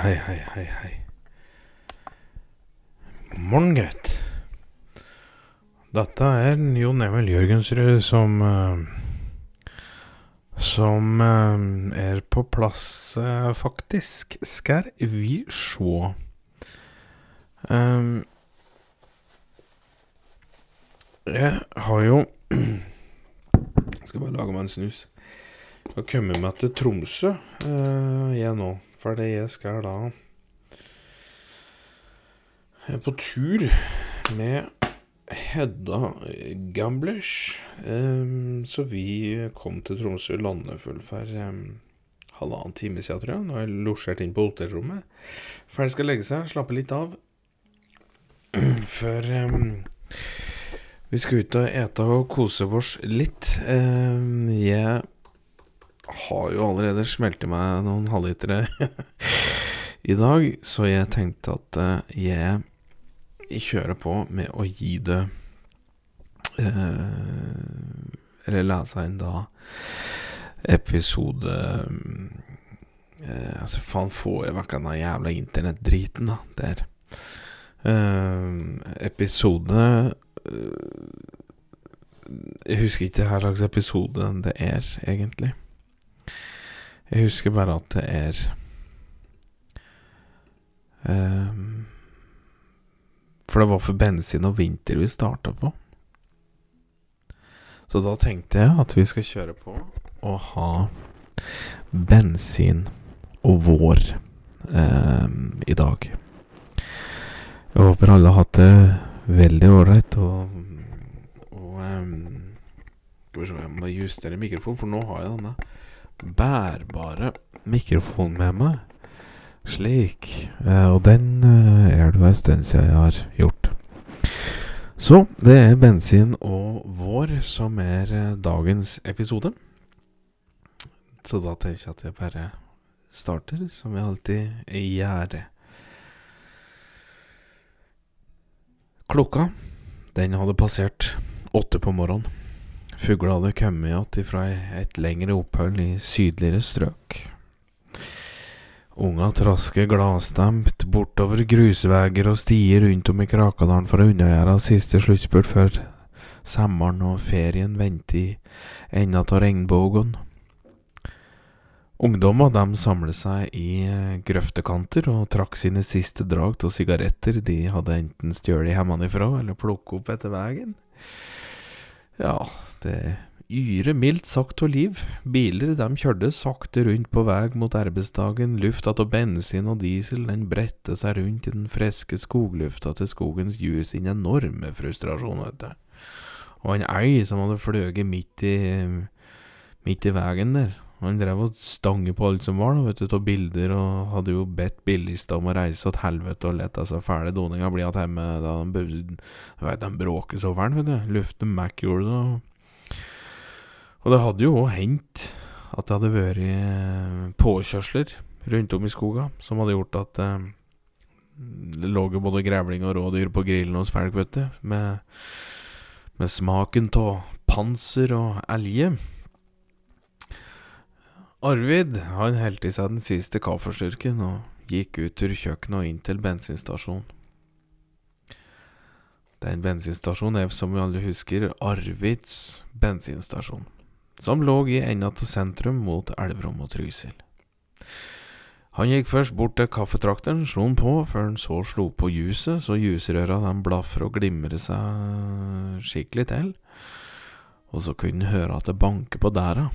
hei, hei, hei, hei. Morgen, gutt. Dette er Jon Emil Jørgensrud som eh, Som eh, er på plass, eh, faktisk. Skal vi sjå. Jeg har jo Skal bare lage meg en snus. Jeg har kommet meg til Tromsø, jeg nå. Fordi jeg skal da Jeg er på tur med Hedda Gamblers. Um, så vi kom til Tromsø landefull for um, halvannen time siden, tror jeg. Nå har jeg losjert inn på hotellrommet. Ferdig skal legge seg, slappe litt av. Før um, vi skal ut og ete og kose oss litt. Jeg har jo allerede smelt i meg noen halvlitere i dag, så jeg tenkte at uh, jeg kjører på med å gi det uh, Eller lese inn da episode uh, Altså, faen, får jeg vekk den jævla internettdriten, da, der. episode Jeg husker ikke hva slags episode det er, egentlig. Jeg husker bare at det er um, For det var for bensin og vinter vi starta på. Så da tenkte jeg at vi skal kjøre på og ha bensin og vår um, i dag. Jeg håper alle har hatt det veldig ålreit og, og um, Skal vi se, jeg må justere mikrofonen, for nå har jeg denne bærbare mikrofon med meg. Slik. Eh, og den eh, er det en stund siden jeg har gjort. Så det er bensin og vår som er eh, dagens episode. Så da tenker jeg at jeg bare starter, som jeg alltid gjør. Klokka, den hadde passert åtte på morgenen. Fugla hadde kommet igjen fra et lengre opphold i sydligere strøk. Unga trasker gladstemt bortover grusveier og stier rundt om i Krakadalen for å unnagjøre siste sluttspurt før sommeren og ferien venter i enda av regnbuen. Ungdommer de samlet seg i grøftekanter og trakk sine siste drag av sigaretter de hadde enten stjålet hjemmefra eller plukket opp etter veien. Ja, det yrer mildt sagt av liv. Biler de kjørte sakte rundt på vei mot arbeidsdagen. Lufta av bensin og diesel den bredte seg rundt i den friske skoglufta til skogens djur sin enorme frustrasjon, vet du. Og en elg som hadde fløyet midt i midt i veien der. Han drev og stange på alt som var, vet du, av bilder, og hadde jo bedt billigste om å reise til helvete og lette seg fæle doninger bli igjen hjemme da de, vet, de bråker så fælt, vet du. Lufte Mac gjorde det. Og, og det hadde jo òg hendt at det hadde vært eh, påkjørsler rundt om i skoga som hadde gjort at eh, det lå både grevling og rådyr på grillen hos folk, vet du, med, med smaken av panser og elge. Arvid han helte i seg den siste kaffestyrken og gikk ut ur kjøkkenet og inn til bensinstasjonen. Den bensinstasjonen er, som vi alle husker, Arvids bensinstasjon, som lå i enda til sentrum mot Elverum og Trysil. Han gikk først bort til kaffetrakteren, slo den på, før han så slo på juset, så jusrøra de blaffer og glimrer seg skikkelig til, og så kunne han høre at det banker på dæra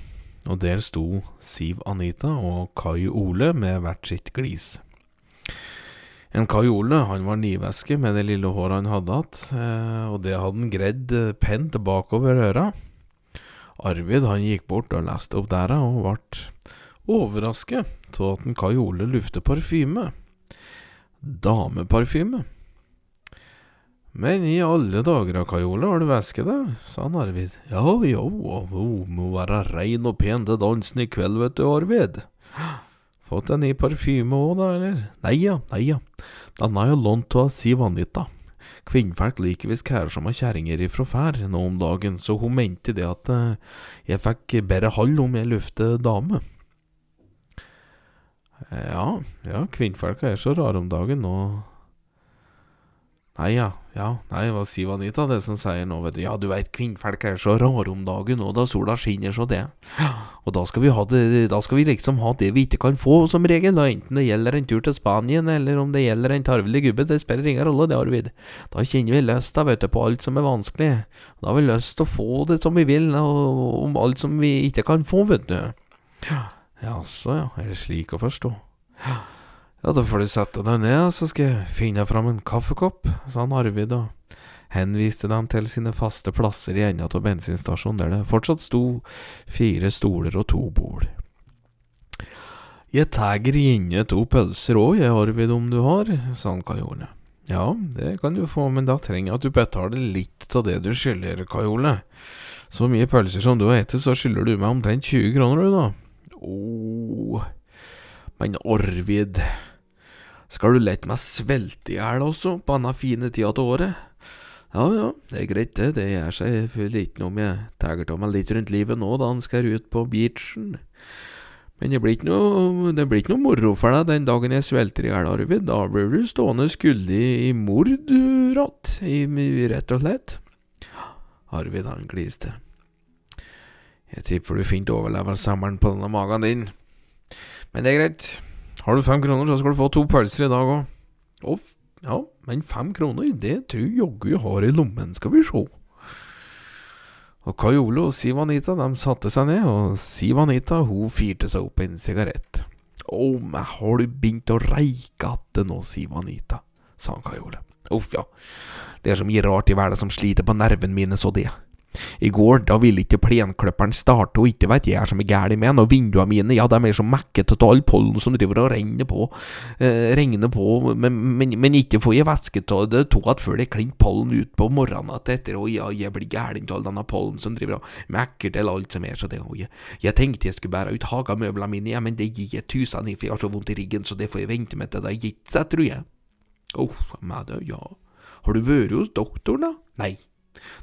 og der sto Siv Anita og Kai Ole med hvert sitt glis. En Kai Ole han var niveske med det lille håret han hadde hatt, eh, og det hadde han gredd eh, pent bakover øra. Arvid han gikk bort og leste opp der, og ble overrasket av at en Kai Ole lufter parfyme. Dameparfyme. Men i alle dager, Kajole, har du væske, det sa han Arvid. Ja, jo, hun må være rein og pen til dansen i kveld, vet du, Arvid. Fått en ny parfyme òg, da, eller? Nei ja, nei ja. den er jo lånt av Siv Anita. Kvinnfolk liker visst har kjerringer ifra fær nå om dagen, så hun mente det at uh, jeg fikk bedre hall om jeg lufte dame. Ja, ja, kvinnfolka er så rare om dagen nå. Nei, ja, ja, nei, hva sier Anita, det som sier nå, vet du. Ja, du veit, kvinnfolk er så rare om dagen og da sola skinner så det. Og da skal vi ha det, da skal vi liksom ha det vi ikke kan få, som regel, da, enten det gjelder en tur til Spanien, eller om det gjelder en tarvelig gubbe, det spiller ingen rolle, det, Arvid. Da kjenner vi lyst, da, vet du, på alt som er vanskelig. Da har vi lyst til å få det som vi vil, og om alt som vi ikke kan få, vet du. Ja, så ja, er det slik å forstå? Ja. Ja, da får du sette deg ned, så skal jeg finne fram en kaffekopp, sa han Arvid og henviste dem til sine faste plasser i enden av bensinstasjonen, der det fortsatt sto fire stoler og to bol. Jeg tar gjerne to pølser òg, jeg, Arvid, om du har, sa han Kajole. Ja, det kan du få, men da trenger jeg at du betaler litt av det du skylder, Kajole. Så mye pølser som du har spist, så skylder du meg omtrent 20 kroner, du, da. Åh, men Arvid skal du lette meg svelte i hjel også, på denne fine tida av året? Ja ja, det er greit det, det gjør seg selvfølgelig ikke noe om jeg tar av meg litt rundt livet nå da han skal ut på beachen. Men det blir ikke noe, det blir ikke noe moro for deg den dagen jeg svelter i hjel, Arvid. Da blir du stående skyldig i mord, rått, rett og slett. Arvid han gliste. Jeg tipper du fint overlever sommeren på denne magen din. Men det er greit. Har du fem kroner, så skal du få to pølser i dag òg. Å, ja, men fem kroner, det tror jaggu jeg har i lommen, skal vi sjå. Og Kai Ole og Siv Anita de satte seg ned, og Siv Anita hun firte seg opp en sigarett. Å, men har du begynt å reike atte nå, Siv Anita, sa Kai Ole. Uff, ja, det er så mye rart i verden som sliter på nervene mine, så det. I går, da ville ikke plenklipperen starte, og ikke veit jeg som er gæren med den, og vinduene mine, ja, de er så mekkete av all pollen som driver og renner på, eh, regner på, men, men, men ikke får jeg væske av det to at før det klinker pollen ut på morgenen etter, og ja, jeg blir gæren av all denne pollen som driver og mekker til alt som er så det, og jeg, jeg tenkte jeg skulle bære ut hagemøblene mine, ja, men det gir jeg tusen i, for jeg har så vondt i ryggen, så det får jeg vente med til det har gitt seg, tror jeg. Åh, oh, meg da, ja. Har du vært hos doktoren, da? Nei.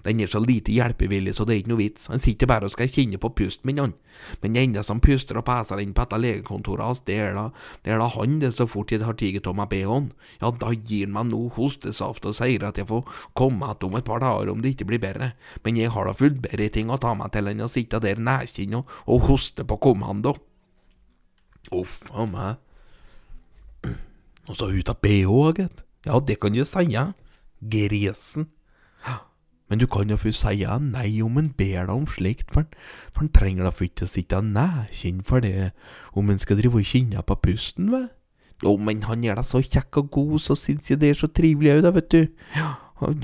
Den er så lite hjelpevillig, så det er ikke noe vits. Han sitter bare og skal kjenne på pusten min, han. Men det eneste som puster og peser inn på dette legekontoret hans, det er da, det er da han det så fort jeg har tatt av meg bh-en. Ja, da gir han meg noe hostesaft og sier at jeg får komme igjen om et par dager om det ikke blir bedre. Men jeg har da fullt bedre ting å ta meg til enn å sitte der nærkinn og, og hoste på kommando. Uff a meg. Og så ut av bh, gitt. Ja, det kan du si. Gresen. Men du kan jo få si nei om en ber deg om slikt, for, han trenger da for ikke å sitte nedkjent for det om en skal drive og kjenne på pusten, ve. Jo, men han er da så kjekk og god, så syns jeg det er så trivelig òg, da, vet du.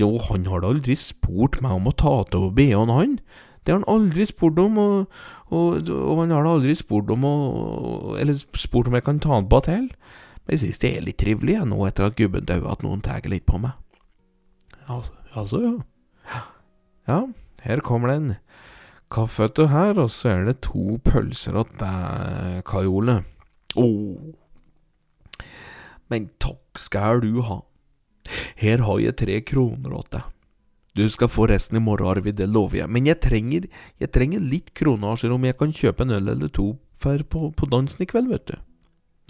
Jo, han har da aldri spurt meg om å ta av bh-en, han. Det har han aldri spurt om, og, og, og, han har da aldri spurt om å Eller spurt om jeg kan ta han på til. Men jeg synes det er litt trivelig, jeg, nå etter at gubben døde, at noen tar litt på meg. Altså, altså ja. Ja, her kommer det en kaffeøtte her, og så er det to pølser åt deg, Kai Ole. Oh. Men takk skal du ha. Her har jeg tre kroner åt deg. Du skal få resten i morgen, Arvid, det lover jeg. Men jeg trenger, jeg trenger litt kronasjer om jeg kan kjøpe en øl eller to for på, på dansen i kveld, vet du.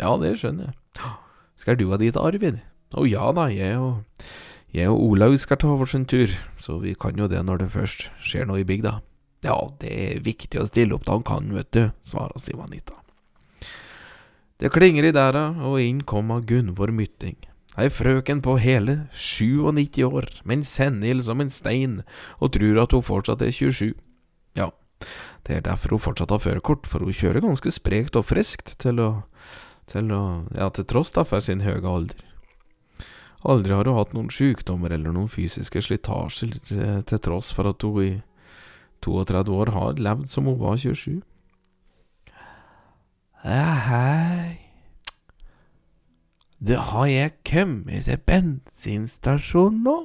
Ja, det skjønner jeg. Skal du ha dit, Arvid? Å ja da, jeg og jeg og Olaug skal ta oss en tur, så vi kan jo det når det først skjer noe i bygda. Ja, det er viktig å stille opp da han kan, vet du, svarer Siv-Anita. Det klinger i dæra, og inn kommer Gunvor Mytting. Ei frøken på hele 97 år, men senil som en stein, og tror at hun fortsatt er 27. Ja, det er derfor hun fortsatt har førerkort, for hun kjører ganske sprekt og friskt til å, til å, ja, til tross da for sin høye alder. Aldri har hun hatt noen sykdommer eller noen fysiske slitasjer, til tross for at hun i 32 år har levd som hun var 27. Ja, hei. Det har jeg kommet til bensinstasjonen nå?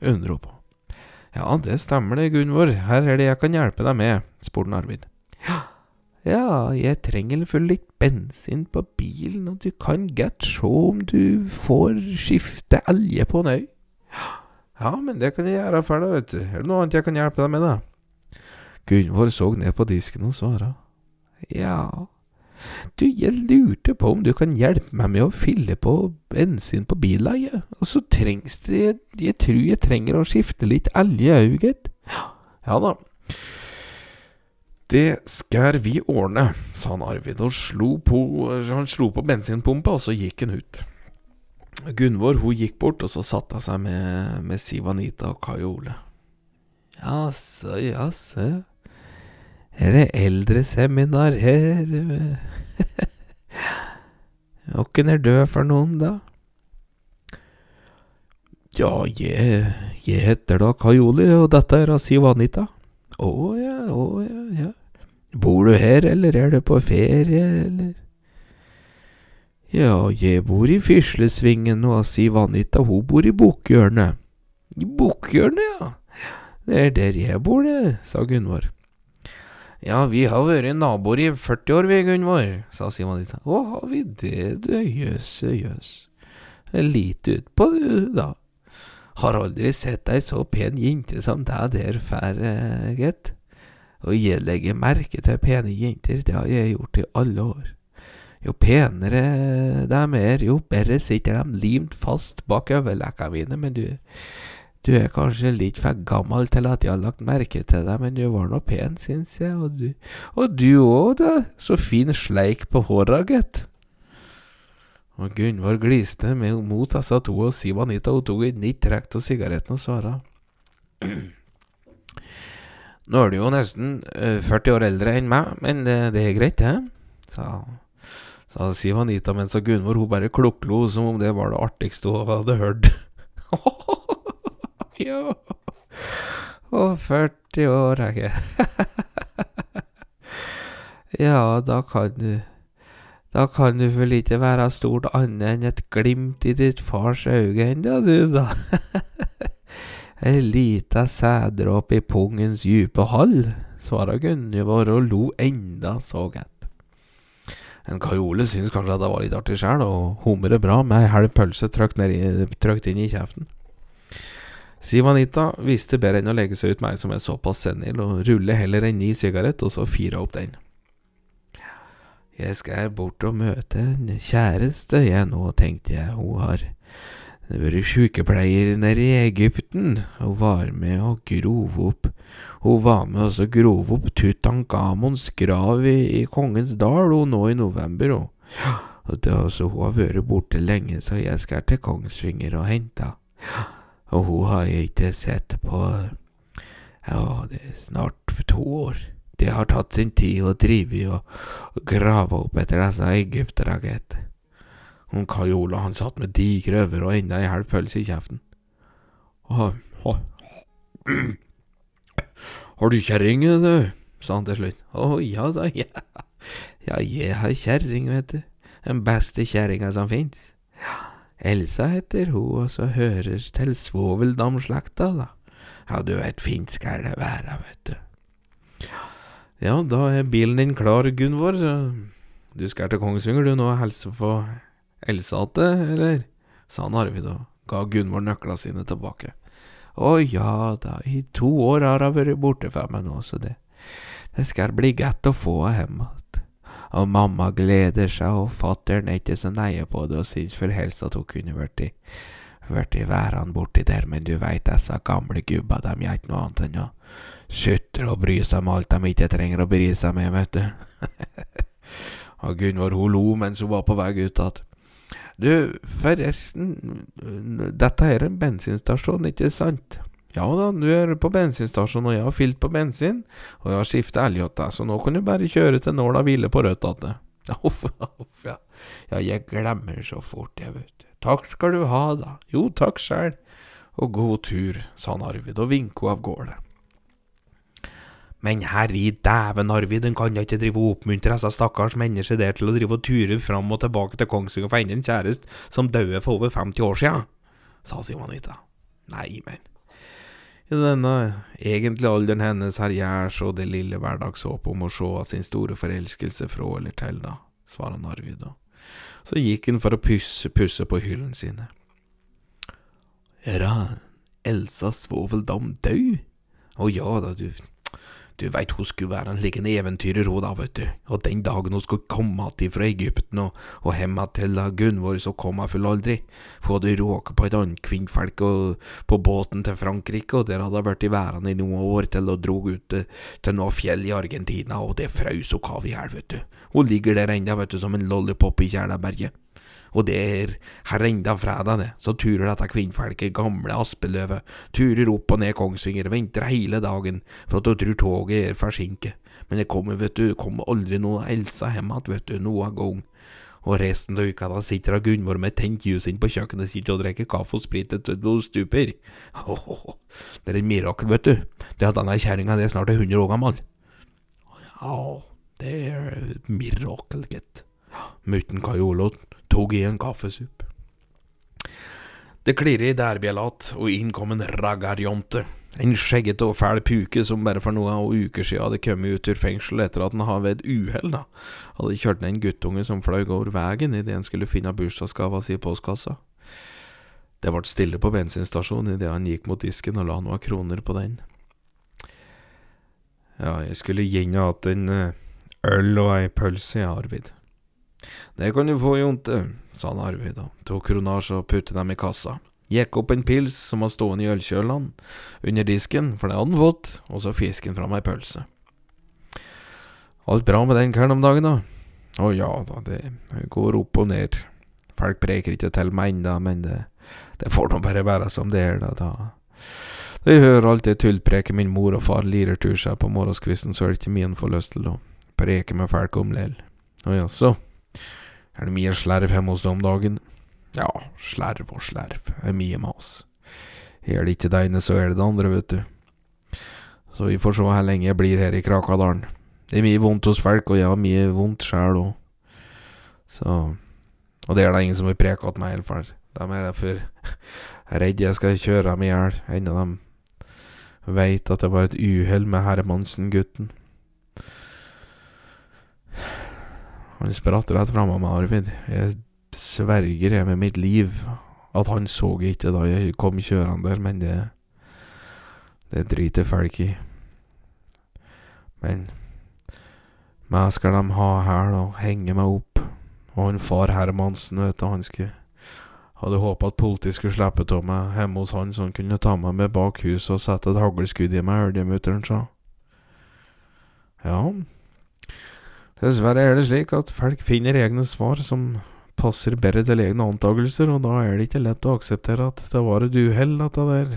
undrer hun på. Ja, det stemmer det, Gunvor, her er det jeg kan hjelpe deg med, spurte Arvid. Ja, ja, jeg trenger vel litt bensin på bilen, og du kan godt se om du får skifte elge på en øy. Ja, men det kan jeg gjøre for deg, vet du. Er det noe annet jeg kan hjelpe deg med, da? Gunvor så ned på disken og svara. Ja, Du, jeg lurte på om du kan hjelpe meg med å fylle på bensin på bilen. Og så trengs det jeg tror jeg trenger å skifte litt elge òg, gitt. Ja da. Det skal vi ordne, sa han Arvid, og slo på, han slo på bensinpumpa, og så gikk han ut. Gunvor hun gikk bort, og så satte hun seg med, med Siv Anita og Kai Ole. Jaså, jaså. Er det eldreseminar her? Åkken er død for noen, da? Ja, jeg, jeg heter da Kajoli, og dette er Siv Anita. Å ja, å ja, ja. Bor du her, eller er du på ferie, eller? Ja, jeg bor i Fislesvingen, og sier Vanita, hun bor i Bukkhjørnet. I Bukkhjørnet, ja. Det er der jeg bor, det, sa Gunvor. Ja, vi har vært naboer i 40 år, vi, Gunvor, sa Sivanita. Å, har vi det, du, jøsse jøss. Lite utpå, du, da. Har aldri sett ei så pen jente som deg der eh, gitt. Og jeg legger merke til pene jenter, det har jeg gjort i alle år. Jo penere de er, jo bedre sitter de limt fast bak øyelekkene mine, men du, du er kanskje litt for gammel til at jeg har lagt merke til deg, men du var nå pen, syns jeg, og du, og òg, da, så fin sleik på håra, gitt. Og Gunvor gliste mot disse to, og Siv Anita hun tok et nytt trekk av sigaretten og svara. Nå er du jo nesten uh, 40 år eldre enn meg, men det, er greit, det, sa, sa Siv Anita, mens Gunvor hun bare kluklo som om det var det artigste hun hadde hørt. ja. Og 40 år, jeg. ja, da kan du da kan du vel ikke være stort annet enn et glimt i ditt fars øye ennå, du, da. Ei lita sæddråpe i pungens djupe hall, svara Gunvor og lo enda så godt. En Kajole syntes kanskje at det var litt artig sjæl, og humret bra med ei halv pølse trykt, inn i kjeften. Siv Anita visste bedre enn å legge seg ut meg som er såpass senil, og rulle heller en ny sigarett, og så fire opp den. Jeg skal bort og møte en kjæreste, jeg nå, tenkte jeg. Hun har vært sykepleier nede i Egypten. Hun var med og grov opp Hun var med og grov opp Tutankhamons grav i, i Kongens Dal og nå i november. Ja, og det, altså, hun har vært borte lenge, så jeg skal til Kongsvinger og hente henne. Og hun har jeg ikke sett på Ja, det er snart to år. Det har tatt sin tid å drive og grave opp etter disse egypterne, gitt. Kai Ola han satt med digre øyne og enda ei halv pølse i kjeften. Har du kjerring, du? sa han til slutt. Å ja, sa jeg. Ja, jeg har kjerring, vet du. Den beste kjerringa som fins. Elsa heter hun, og så hører til Svoveldam-slekta, da. Ja, du vet, fint skal det være, vet du. Ja, da er bilen din klar, Gunvor. Du skal til Kongsvinger du nå og hilse på Elsate, eller? sa han Arvid og ga Gunvor nøkla sine tilbake. Å ja da, i to år har hun vært borte fra meg nå, så det, det skal bli godt å få henne hjem igjen. Og mamma gleder seg, og fattern er ikke så neie på det og syns vel helst at hun kunne vært i, vært i værende borti der, men du veit disse gamle gubba, de gjør ikke noe annet enn å Sutre og bry seg med alt de ikke trenger å bry seg med, vet du. og Gunvor hun lo mens hun var på vei ut igjen. Du, forresten, dette her er en bensinstasjon, ikke sant? Ja da, du er på bensinstasjon, og jeg har fylt på bensin, og jeg har skiftet elgjotta, så nå kan du bare kjøre til nåla hvile på rødt igjen. Uff, ja. ja, jeg glemmer så fort, jeg, vet du. Takk skal du ha, da. Jo, takk sjæl. Og god tur, sa han Arvid og vinka av gårde. Men herri dæven, Arvid, en kan da ikke drive og oppmuntre disse stakkars mennesker der til å drive og ture fram og tilbake til Kongsvinger for hente en kjæreste som døde for over 50 år siden, sa Simonita. Nei, men i denne egentlige alderen hennes gjør så det lille hverdagshåpet om å se sin store forelskelse fra eller til, da, svarer Arvid, og Så gikk han for å pusse, pusse på hyllene sine. Er da Elsa Svoveldam død? Å ja da, du Du veit hun skulle være en liten eventyrer, hun da, vet du. Og den dagen hun skulle komme att fra Egypten og, og hjem til Gunvor, så kom hun full aldri. For hun hadde råket på et annet kvinnfolk på båten til Frankrike, og der hadde hun vært i værende i noen år til hun drog ut til, til noen fjell i Argentina, og det frøs hun kav i hjel, vet du. Hun ligger der ennå, vet du, som en lollipop i Kjælaberget. Og det er her enda fredag, det, så turer dette kvinnfolket, gamle Aspeløvet, turer opp og ned Kongsvinger, venter hele dagen for at hun tror toget er forsinket. Men det kommer, vet du, kommer aldri noe Elsa hjem igjen, vet du, noen gang. Og resten av uka da sitter Gunvor med tent juice inn på kjøkkenet sitt og drikker kaffe og sprit til hun stuper. Oh, det er et mirakel, vet du. Det at denne kjerringa er snart 100 år gammel. Ja, det er et mirakel, gitt. Mutten Kajolo tok i en kaffesup. Det klirret i dærbjellat, og inn kom en raggarjonte. En skjeggete og fæl puke som bare for noen uker siden hadde kommet ut ur fengsel etter at han hadde ved et uhell hadde kjørt ned en guttunge som fløy over veien idet han skulle finne bursdagsgava si i postkassa. Det ble stille på bensinstasjonen idet han gikk mot disken og la noen kroner på den. Ja, jeg skulle gjerne hatt en eh, øl og ei pølse, ja, Arvid. Det kan du få, Jonte, sa han Arvid og tok kronasje og puttet dem i kassa. Gikk opp en pils som var stående i ølkjølene under disken, for det hadde han fått, og så fisken fram ei pølse. Alt bra med den karen om dagen, da? Å ja da, det går opp og ned. Folk preker ikke til meg ennå, men det, det får nå bare være som det er, da. da. De hører alt det tullpreket min mor og far lirer tur seg på morgenskvisten, så er det ikke en får lyst til å preke med folk om lell. Å jaså. Er det mye slerv hjemme hos deg om dagen? Ja, slerv og slerv, det er mye mas. Er det ikke det ene, så er det det andre, vet du. Så vi får se hvor lenge jeg blir her i Krakadalen. Det er mye vondt hos folk, og jeg har mye vondt sjæl òg. Så Og det er det ingen som vil preke til meg, iallfall. De er derfor redd jeg skal kjøre dem i hjel, enda de veit at det var et uhell med Hermansen-gutten. Han spratt rett framme med Arvid. Jeg sverger jeg med mitt liv at han så ikke da jeg kom kjørende der, men det Det driter folk i. Men meg skal de ha her, da. Henge meg opp. Og han far Hermansen, vet du, han skulle Hadde håpa at politiet skulle slippe av meg hjemme hos han, så han kunne ta meg med bak huset og sette et haglskudd i meg, hørte jeg mutter'n sa. Ja, Dessverre er det slik at folk finner egne svar som passer bedre til egne antakelser, og da er det ikke lett å akseptere at det var et uhell, dette der.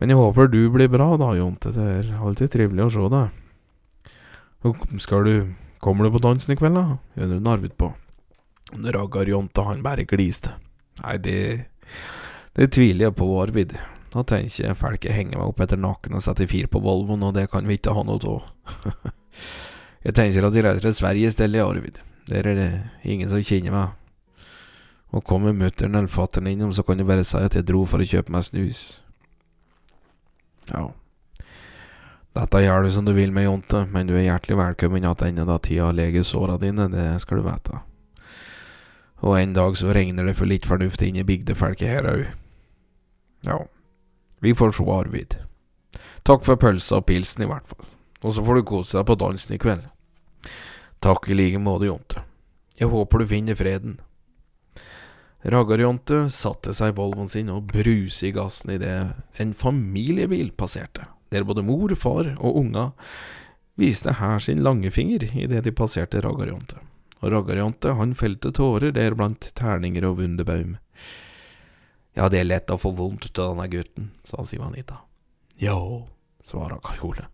Men jeg håper du blir bra da, Jonte. Det er alltid trivelig å se deg. Skal du Kommer du på dansen i kveld, da? Gjør Arvid på. Ragar Jonte, han bare gliste. Nei, det Det tviler jeg på, Arvid. Da tenker jeg folk henger meg opp etter nakken og setter fyr på Volvoen, og det kan vi ikke ha noe av. Jeg tenker at de reiser til Sverige i stedet, Arvid. Der er det ingen som kjenner meg. Og kommer mutter'n eller fatter'n innom, så kan du bare si at jeg dro for å kjøpe meg snus. Ja. Dette gjør du som du vil med, Jonte, men du er hjertelig velkommen tilbake da tida leger såra dine, det skal du vite. Og en dag så regner det for litt fornuft inn i bygdefolket her òg. Ja, vi får se, Arvid. Takk for pølsa og pilsen, i hvert fall. Og så får du kose deg på dansen i kveld. Takk i like måte, Jonte. Jeg håper du finner freden. Raggar-Jonte satte seg i Volvoen sin og bruste i gassen idet en familiebil passerte, der både mor, far og unga viste her sin langefinger idet de passerte Raggar-Jonte. Og Raggar-Jonte han felte tårer der blant terninger og wunderbaum. Ja, det er lett å få vondt av denne gutten, sa Sivanita. Ja, svarte Kajole.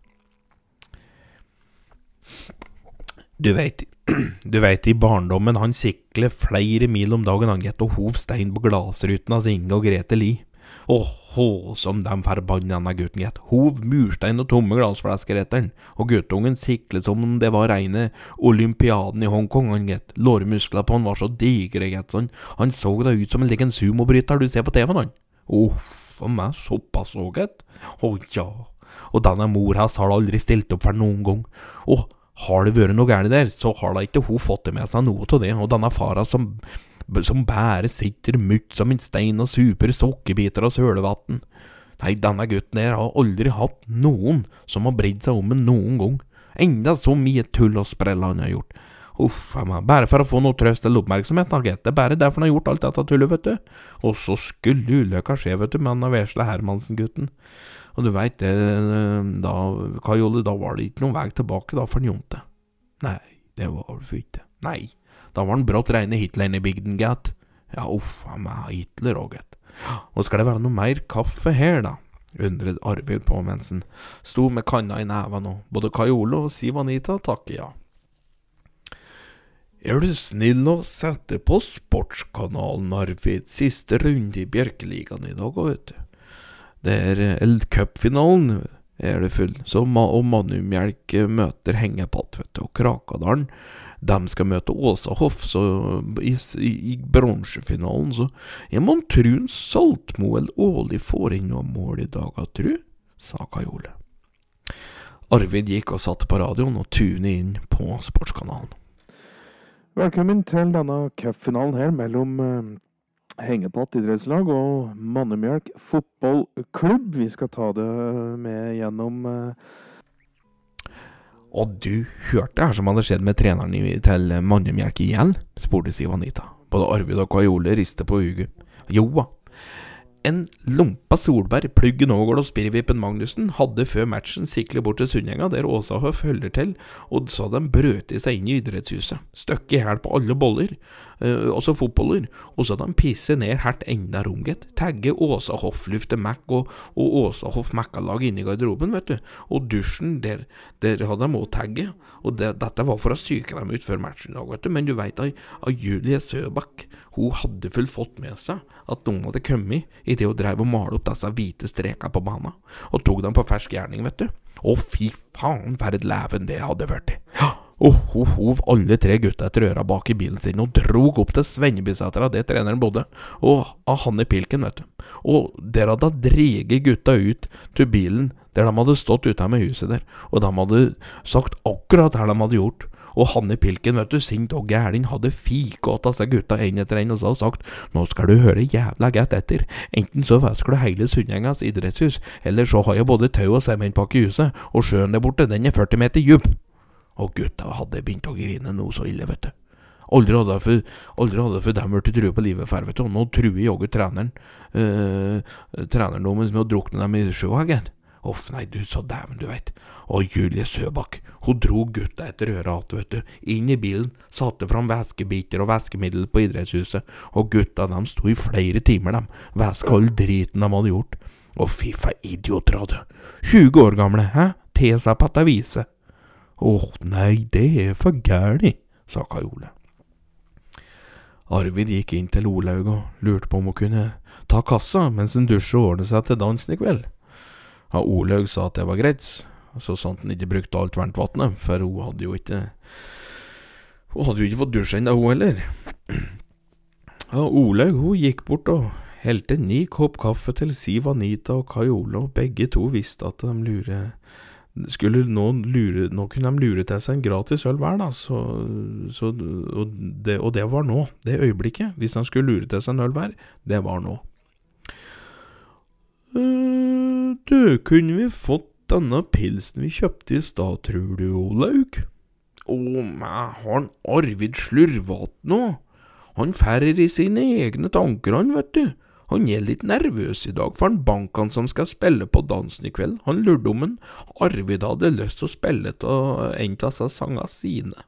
Du veit, du veit i barndommen han sikler flere mil om dagen han gitt og hov stein på glassruten hans Inge og Grete Li. Åhå, som dem forbanna gutten gjett, Hov murstein og tomme glassflasker etter og guttungen siklet som om det var reine olympiaden i Hongkong, han gjett, Lårmusklene på han var så digre, gjett, sånn. Han så da ut som en liten sumobryter du ser på TV-en, han. Uff for meg, såpass så, gjett. Å ja. Og denne mor hans har aldri stilt opp for noen gang. Åh, har det vært noe galt der, så har da ikke hun fått med seg noe av det. Og denne fara som, som bare sitter mutt som en stein og super sukkerbiter og sølevann. Nei, denne gutten her har aldri hatt noen som har brydd seg om ham noen gang. Enda så mye tull og sprell han har gjort. Uff a meg, bare for å få noe trøst eller oppmerksomhet, gitt. Det er bare derfor han har gjort alt dette tullet, vet du. Og så skulle ulykka skje, vet du, med han vesle Hermansen-gutten. Og du veit det, da, Kai da var det ikke noen vei tilbake da for Jonte. Nei, det var det ikke. Nei, da var han brått reine Hitleren i bygden, gitt. Ja, uff a meg, Hitler òg, gitt. Og skal det være noe mer kaffe her, da? undret Arvid på mens han sto med kanna i neven, og både Kai og Siv Anita takker ja. Er du snill å sette på Sportskanalen, Arvid, siste runde i Bjerkeligaen i dag, vet du. Det er El Cup-finalen er det full, så ma og Manumjelk møter Hengepatt, vet du, og Krakadalen. De skal møte Åsahoff, så i, i, i bronsefinalen, så jeg må tru Saltmo eller Åli får inn noe mål i dag, tru, sa Kajole. Arvid gikk og satt på radioen og tunet inn på Sportskanalen. Velkommen til denne cupfinalen her mellom Hengepatt idrettslag og Mannemjølk fotballklubb. Vi skal ta det med gjennom uh... Og du hørte her som hadde skjedd med treneren til Mannemjølk igjen? spurte Siv Anita. Både Arvid og Kajole rister på huget. Joa, en lompa Solberg, Pluggen Ågård og Spirrevippen Magnussen hadde før matchen siklet bort til Sundenga, der Åsahøf holder til, og så de brøt seg inn i idrettshuset. Støkk i hæl på alle boller, eh, også fotballer, og så de pisset ned hardt enda runget. Tagger Åsa Hoff-lufte Mac og, og Åsa Hoff Mac-lag inne i garderoben, vet du. Og dusjen, der, der hadde de òg tagget. Og det, dette var for å psyke dem ut før matchen i vet du. Men du veit at Julie Søbakk, hun hadde fullt fått med seg at noen hadde kommet idet hun dreiv og malte opp disse hvite strekene på banen, og tok dem på fersk gjerning, vet du. Å, fy faen, for et leven det hadde blitt. Ja. Og hun hov alle tre gutta etter øra bak i bilen sin og drog opp til Svennebysetra, der treneren bodde, og av han i pilken, vet du. Og der hadde hun dreget gutta ut til bilen der de hadde stått ute med huset der, og de hadde sagt akkurat det de hadde gjort. Og Hanne Pilken, vet du, sint og gæren, hadde fikått av seg gutta en etter en og så sagt nå skal du høre jævla godt etter, enten så vasker du hele Sundhengas idrettshus, eller så har jeg både tau og sementpakke i huset, og sjøen der borte, den er 40 meter djup. Og gutta hadde begynt å grine noe så ille, vet du. Aldri hadde jeg for, for dem blitt trua på livet før, vet du. Og nå truer jaggu treneren øh, treneren deres med å drukne dem i sjøen. Uff, nei, du, så dæven, du veit. Og Julie Søbakk, hun dro gutta etter øret vet du. Inn i bilen, satte fram væskebiter og væskemiddel på idrettshuset, og gutta dem sto i flere timer, dem, væska all driten de hadde gjort. Fy for idioter, du. 20 år gamle, hæ? Te seg på dette viset. Åh, nei, det er for gæli, sa Kai Ole. Arvid gikk inn til Olaug og lurte på om hun kunne ta kassa mens han dusja og ordne seg til dansen i kveld. Ja, Olaug sa at det var greit, så sant han ikke brukte alt varmtvannet, for hun hadde jo ikke Hun hadde jo ikke fått dusja ennå, hun heller. Ja, Olaug hun gikk bort og helte ni kopp kaffe til Siv Anita og Kai Ole, og begge to visste at de lurer skulle nå, lure, nå kunne de lure til seg en gratis øl hver, da, så, så, og, det, og, det, var nå. Det øyeblikket, hvis de skulle lure til seg en øl hver, det var nå. Uh, du, kunne vi fått denne pilsen vi kjøpte i stad, tror du, Olaug? Å, meg, har han Arvid slurvat nå? Han ferrer i sine egne tanker, han, vet du. Han er litt nervøs i dag, for han bankene som skal spille på dansen i kveld, han lurte om en Arvid hadde lyst til å spille av en av seg sangene sine.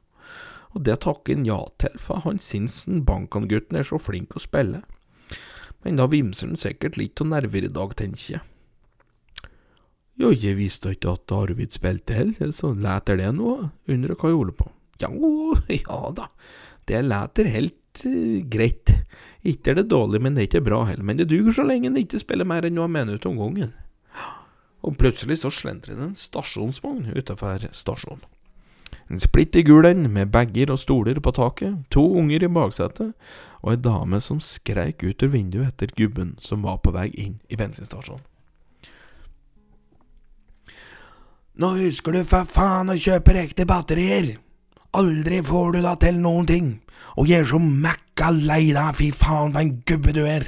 Og det takker han ja til, for han syns Bankan-gutten er så flink å spille. Men da vimser han sikkert litt av nerver i dag, tenker jeg. Jo, jeg visste ikke at Arvid spilte heller, så læter det noe, undrer hva jeg holder på. Ja, ja da, det læter helt uh, greit. Ikke er det dårlig, men det er ikke bra heller. Men det duger så lenge en ikke spiller mer enn noen minutter om gangen. Og plutselig så slentrer det en stasjonsvogn utenfor stasjonen. En splitter gul en med bager og stoler på taket, to unger i baksetet, og ei dame som skreik ut av vinduet etter gubben som var på vei inn i bensinstasjonen. Nå husker du for faen å kjøpe ekte batterier! Aldri får du da til noen ting! Og er så mækka lei deg, fy faen for en gubbe du er!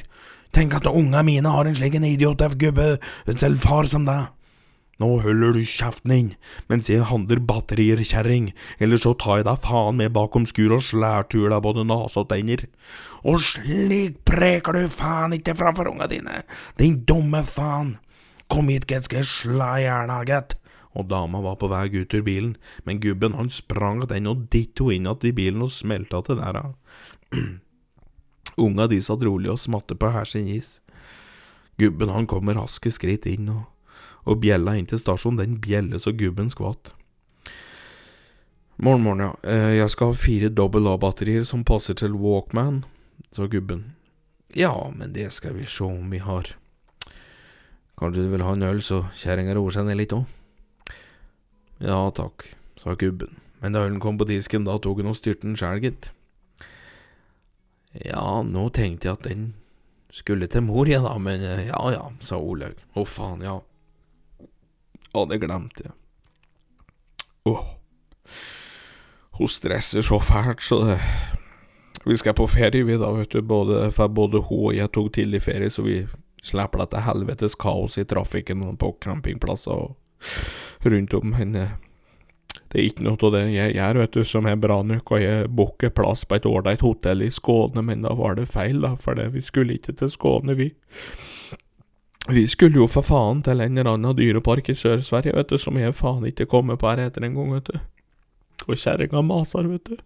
Tenk at unga mine har en slik en idiot av gubbe til far som deg. Nå holder du kjeften din mens jeg handler batterier, kjerring, eller så tar jeg deg faen med bakom skuret og slærtur deg både nase og tenner. Og slik preker du faen ikke framfor unga dine, din dumme faen. Kom hit, gitt, skal jeg slå i hjel deg, gitt. Og dama var på vei ut ur bilen, men gubben han sprang den og ditto inn att i bilen og smelta til der. Unga de satt rolig og smatte på hver sin is. Gubben han kom med raske skritt inn, og, og bjella inn til stasjonen, den bjelle så gubben skvatt. Morgen, morgen, ja. Eh, Jeg skal ha fire dobbel A-batterier som passer til Walkman, sa gubben. Ja, men det skal vi se om vi har. Kanskje du vil ha en øl, så kjerringa roer seg ned litt òg? Ja takk, sa gubben, men da ølen kom på disken, da tok hun og styrte den sjæl, gitt. Ja, nå tenkte jeg at den skulle til mor, jeg da, men eh, ja ja, sa Olaug. Å faen, ja. Å, det glemte jeg. Åh. Hun stresser så fælt, så det Vi skal på ferie, vi da, vet du. Både, for både hun og jeg tok tidlig ferie, så vi slipper dette helvetes kaos i trafikken på campingplasser og rundt om. Eh, det er ikke noe av det jeg gjør, vet du, som er bra nok, og jeg booker plass på et ålreit hotell i Skåne, men da var det feil, da, for vi skulle ikke til Skåne, vi. Vi skulle jo for faen til en eller annen dyrepark i Sør-Sverige, vet du, som jeg faen ikke kommer på her etter en gang, vet du. Og kjerringa maser, vet du.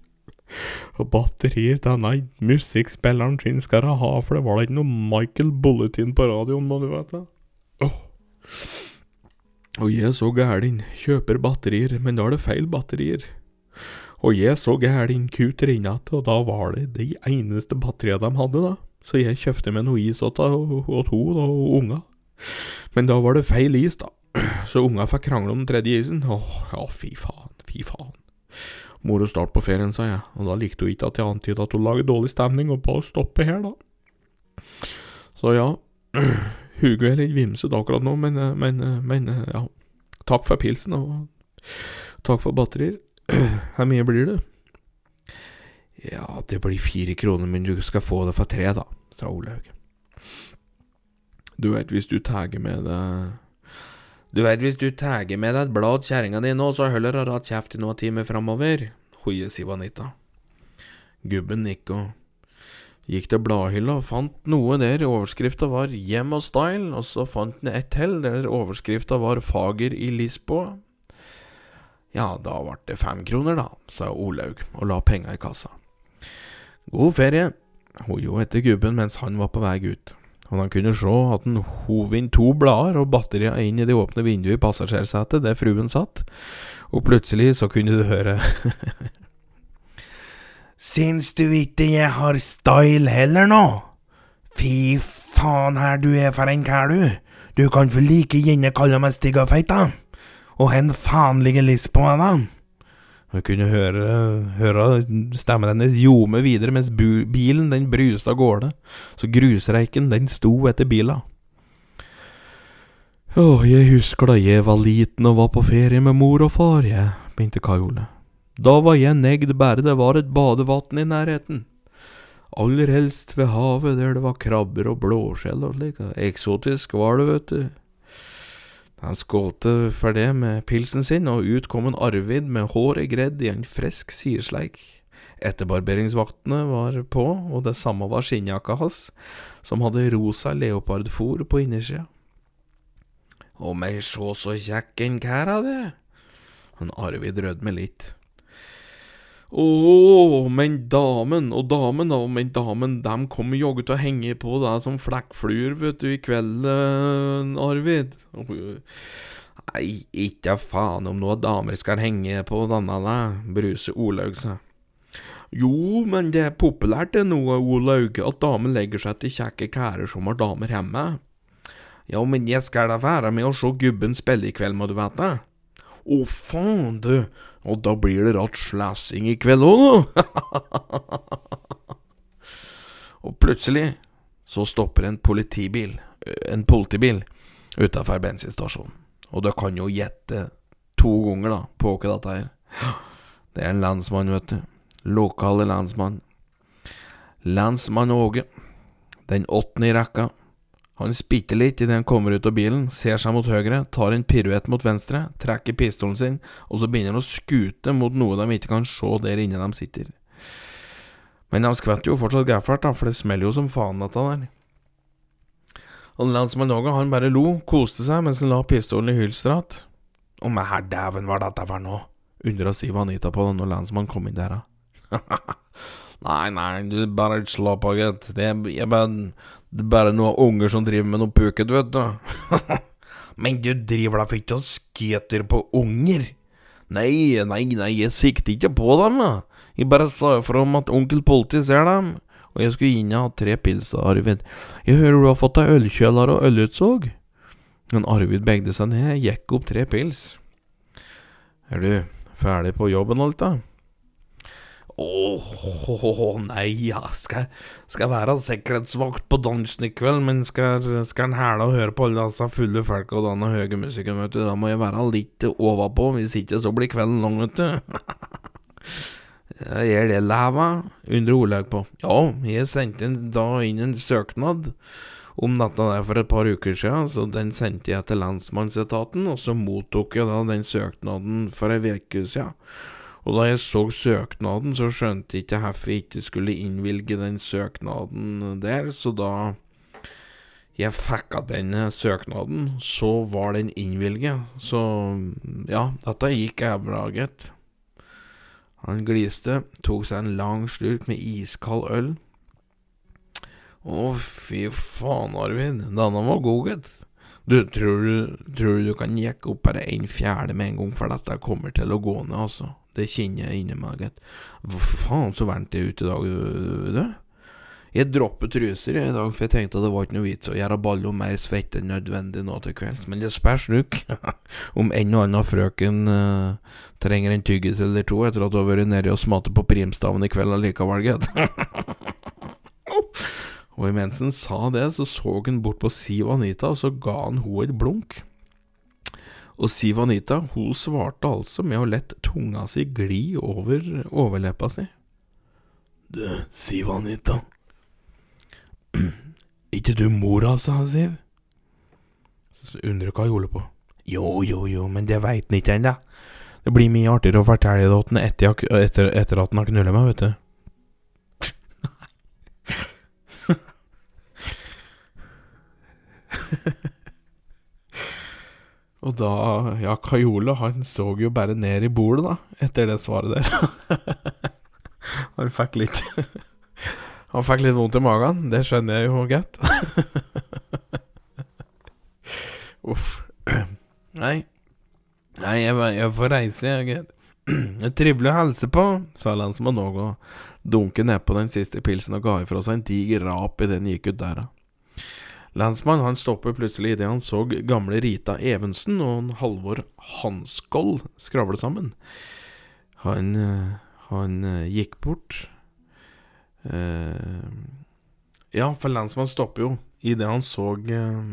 Og batterier denne musikkspilleren sin skal jeg ha, for det var da ikke noe Michael Bulletin på radioen, må du vite. Åh. Og jeg er så gæren, kjøper batterier, men da er det feil batterier. Og jeg er så gæren, kuter inn igjen, og da var det de eneste batteriene de hadde, da. Så jeg kjøpte meg noe is åt henne og unga. Men da var det feil is, da. Så unga fikk krangle om den tredje isen. Åh, ja, fy faen, fy faen. Moro start på ferien, sa jeg, og da likte hun ikke at jeg antydet at hun lager dårlig stemning, og ba henne stoppe her, da. Så ja, Hugo er litt vimsete akkurat nå, men, eh, men, eh, men eh, ja. Takk for pilsen, og takk for batterier. Hvor mye blir det? Ja, det blir fire kroner, men du skal få det for tre, da, sa Olaug. Du veit, hvis du tagger med deg Du veit, hvis du tagger med deg et blad kjerringa di nå, så holder hun ratt kjeft i noen timer framover, hoier Sivanita. Gubben nikk og gikk til bladhylla og fant noe der overskrifta var Hjem og style, og så fant han et til der overskrifta var Fager i Lisboa. Ja, da ble det fem kroner, da, sa Olaug og la penga i kassa. God ferie, Hun jo etter gubben mens han var på vei ut, og han kunne se at han hov inn to blader og batterier inn i det åpne vinduet i passasjersetet der fruen satt, og plutselig så kunne du høre Syns du ikke jeg har style heller nå? Fy faen her du er for en kær, du. Du kan vel like gjerne kalle meg stygg og feit, da. Og hen faen ligger litt på meg, da. Hun kunne høre, høre stemmen hennes ljome videre mens bilen den brusa av gårde, så grusreiken den sto etter bila. Å, jeg husker da jeg var liten og var på ferie med mor og far, jeg, begynte Kai Ole. Da var jeg negd bare det var et badevann i nærheten. Aller helst ved havet der det var krabber og blåskjell og slik. Eksotisk var det, vet du. Han skålte for det med pilsen sin, og ut kom en Arvid med håret gredd i en frisk sidesleik. Etterbarberingsvaktene var på, og det samme var skinnjakka hans, som hadde rosa leopardfòr på innersida. Å, men sjå så kjekk en kær av det. Han Arvid rødmer litt. Å, men damen, og damen, da, men damen, dem kommer jaggu til å henge på deg som flekkfluer, vet du, i kveld, uh, Arvid. Nei, ikke faen om noen damer skal henge på denne, da, bruser Olaug seg. Jo, men det er populært det nå, Olaug, at damer legger seg til kjekke kærer som har damer hjemme. Ja, men jeg skal da være med og se gubben spille i kveld, må du vite. Å, faen, du. Og da blir det rart slæsing i kveld òg, og plutselig så stopper en politibil, en politibil, utafor bensinstasjonen. Og du kan jo gjette to ganger, da, på hva dette her. Det er en lensmann, vet du. Lokale lensmann. Lensmann Åge. Den åttende i rekka. Han spitter litt idet han kommer ut av bilen, ser seg mot høyre, tar en piruett mot venstre, trekker pistolen sin, og så begynner han å skute mot noe de ikke kan se der inne de sitter. Men de skvetter jo fortsatt gæfælt, for det smeller jo som faen, dette der. Og lensmann Åge, han bare lo, koste seg mens han la pistolen i hylsteret. Og med herr dæven var dette for noe? undra Siv Anita på det når lensmannen kom inn der, nei, nei, du bare slapp av, gutt. Det, er bare, det er bare noen unger som driver med noe puket, vet du. Men du driver da ikke og skater på unger? Nei, nei, nei, jeg sikter ikke på dem, da. Jeg bare sa ifra om at onkel politi ser dem. Og jeg skulle og ha tre pils, Arvid. Jeg hører du har fått deg ølkjeller og ølutsalg. Men Arvid begde seg ned, gikk opp tre pils. Er du ferdig på jobben alt, da? Åh, nei, ja, skal, skal være sikkerhetsvakt på dansen i kveld, men skal, skal en hæle og høre på alle disse fulle folka og denne høye musikken, vet du, da må jeg være litt overpå, hvis ikke så blir kvelden lang, vet du. Gjør det leva? undrer Olaug på. Ja, jeg sendte da inn en søknad om dette der for et par uker siden, så den sendte jeg til lensmannsetaten, og så mottok jeg da den søknaden for ei uke siden. Og da jeg så søknaden, så skjønte jeg ikke hvorfor jeg ikke skulle innvilge den søknaden der, så da jeg fikk av denne søknaden, så var den innvilget. Så ja, dette gikk jeg bra, gitt. Han gliste, tok seg en lang slurk med iskald øl. Å, fy faen, Arvid. Denne var god, gitt. Du, tror du, tror du kan jekke opp bare en fjerde med en gang, for dette kommer til å gå ned, altså. Det kjenner jeg inni gitt. Hvorfor faen så varmt det er ute i dag, du? Jeg dropper truser i dag, for jeg tenkte at det var ikke noe vits å gjøre ballo mer svett enn nødvendig nå til kvelds. Men det spørs nok om en og annen frøken uh, trenger en tyggis eller to etter at hun har vært nede og smatt på primstaven i kveld allikevel, gitt. Og imens han sa det, så så han bort på Siv Anita, og så ga han henne et blunk. Og Siv Anita, hun svarte altså med å lette tunga si gli over overleppa si. Du, Siv Anita. Ikke du mora, sa Siv. Så undrer holder på. Jo, jo, jo, men det veit han ikke ennå. Det blir mye artigere å fortelle det etter, etter, etter at han har knulla meg, vet du. Og da Ja, Kajole, han så jo bare ned i bordet, da, etter det svaret der. han fikk litt Han fikk litt vondt i magen. Det skjønner jeg jo godt. Uff. Nei. Nei, jeg, jeg får reise, jeg. Det trivelig å hilse på, sa lensmann òg, og dunket nedpå den siste pilsen og ga ifra seg en diger rap idet den gikk ut døra. Lensmann han stopper plutselig idet han så gamle Rita Evensen og Halvor Hanskoll skravle sammen. Han, eh, han eh, gikk bort uh, Ja, for landsmann stopper jo idet han så uh,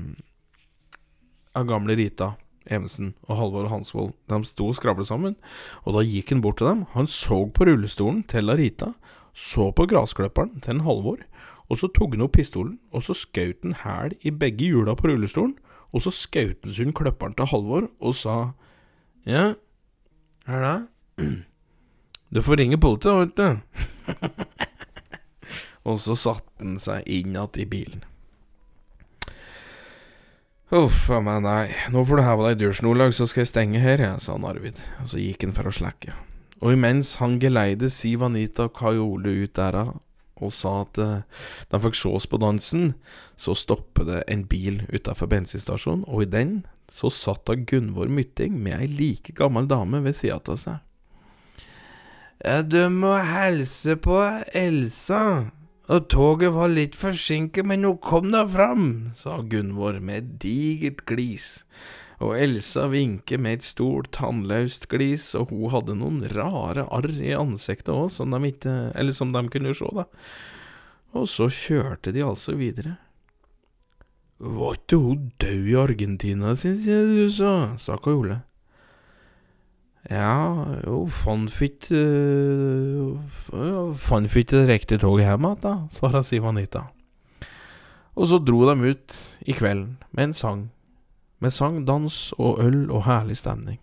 gamle Rita Evensen og Halvor Hansvold. De sto og skravlet sammen, og da gikk han bort til dem. Han så på rullestolen til Rita, så på grasklipperen til Halvor, og så tok han opp pistolen, og så skjøt han hæl i begge hjula på rullestolen, og så skjøt han sund kløpperen til Halvor og sa Ja, hva er det? Du får ringe politiet, vet du. og så satte han seg inn igjen i bilen. Uff a meg, nei, nå får du heve deg i dusjen, Olaug, så skal jeg stenge her, jeg, sa Arvid, og så gikk han for å slekke. Og imens han geleidet Siv Anita og Kajole ut dæra og sa at uh, de fikk se oss på dansen, så stoppet det en bil utafor bensinstasjonen, og i den så satt da Gunvor Mytting med ei like gammel dame ved sida av seg. Ja, du må hilse på Elsa, og toget var litt forsinket, men hun kom da fram, sa Gunvor med digert glis og Elsa vinker med et stort, tannløst glis, og hun hadde noen rare arr i ansiktet òg, som de ikke Eller som de kunne se, da. Og så kjørte de altså videre. Var ikke hun død i Argentina, syns jeg du sa, sa Kajole. Ja, hun fant ikke uh, Fant ikke det riktige toget hjem igjen, da, svarer Sivanita. Og så dro de ut i kvelden med en sang. Med sang, dans og øl og herlig stemning.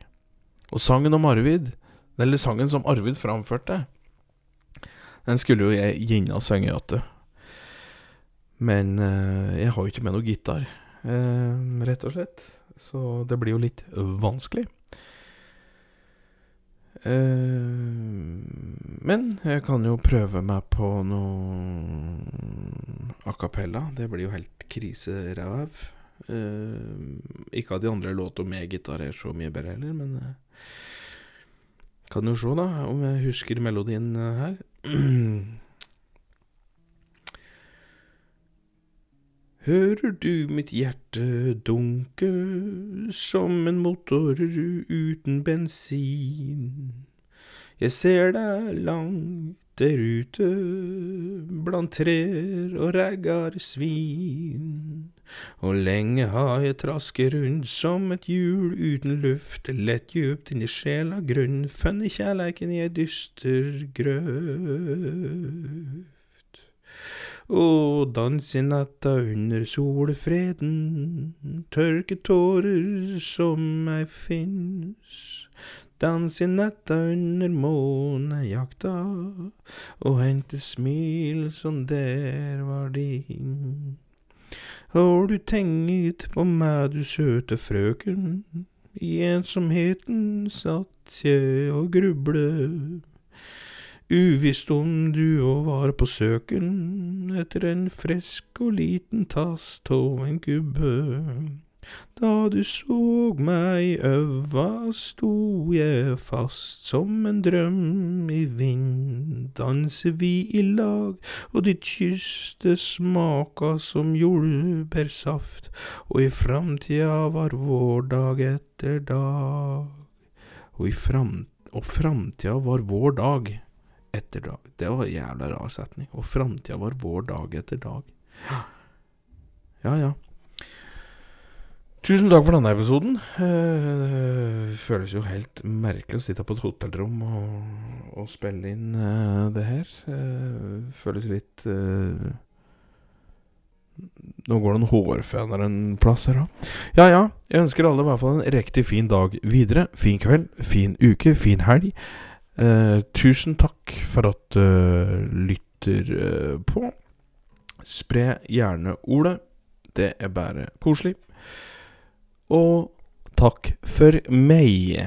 Og sangen om Arvid, eller sangen som Arvid framførte, den skulle jo jeg gjerne synge igjen. Men eh, jeg har jo ikke med noe gitar, eh, rett og slett. Så det blir jo litt vanskelig. Eh, men jeg kan jo prøve meg på noe a cappella. Det blir jo helt kriseræv. Uh, ikke at de andre låtene med gitar er så mye bedre heller, men uh, kan jo se, da, om jeg husker melodien uh, her. Hører du mitt hjerte dunke som en motor uten bensin? Jeg ser deg langt der ute blant trær og reggar svin. Og lenge har jeg trasket rundt som et hjul uten luft, lett djupt inn i sjela grunn, funnet kjærleiken i ei dyster grøft. Og dans i natta under solfreden, tørke tårer som ei fins. Dans i natta under månejakta, og hente smil som der var din. Har du tenkt på meg, du søte frøken, i ensomheten satt jeg og gruble. Uvisst om du òg var på søken etter en frisk og liten tass av en gubbe. Da du såg meg øva, sto jeg fast som en drøm i vind. Danser vi i lag, og ditt kyss det smaka som jordbærsaft, og i framtida var vår dag etter dag. Og, i fram, og framtida var vår dag etter dag. Det var en jævla rar setning. Og framtida var vår dag etter dag. Ja, ja. Tusen takk for denne episoden. Eh, Det føles jo helt merkelig å sitte på et hotellrom og, og spille inn eh, det her. Eh, Føles litt Nå går det en hårføner en plass her òg. Ja ja, jeg ønsker alle i hvert fall en riktig fin dag videre. Fin kveld, fin uke, fin helg. Eh, tusen takk for at du lytter eh, på. Spre gjerne ordet. Det er bare koselig. Og takk for meg.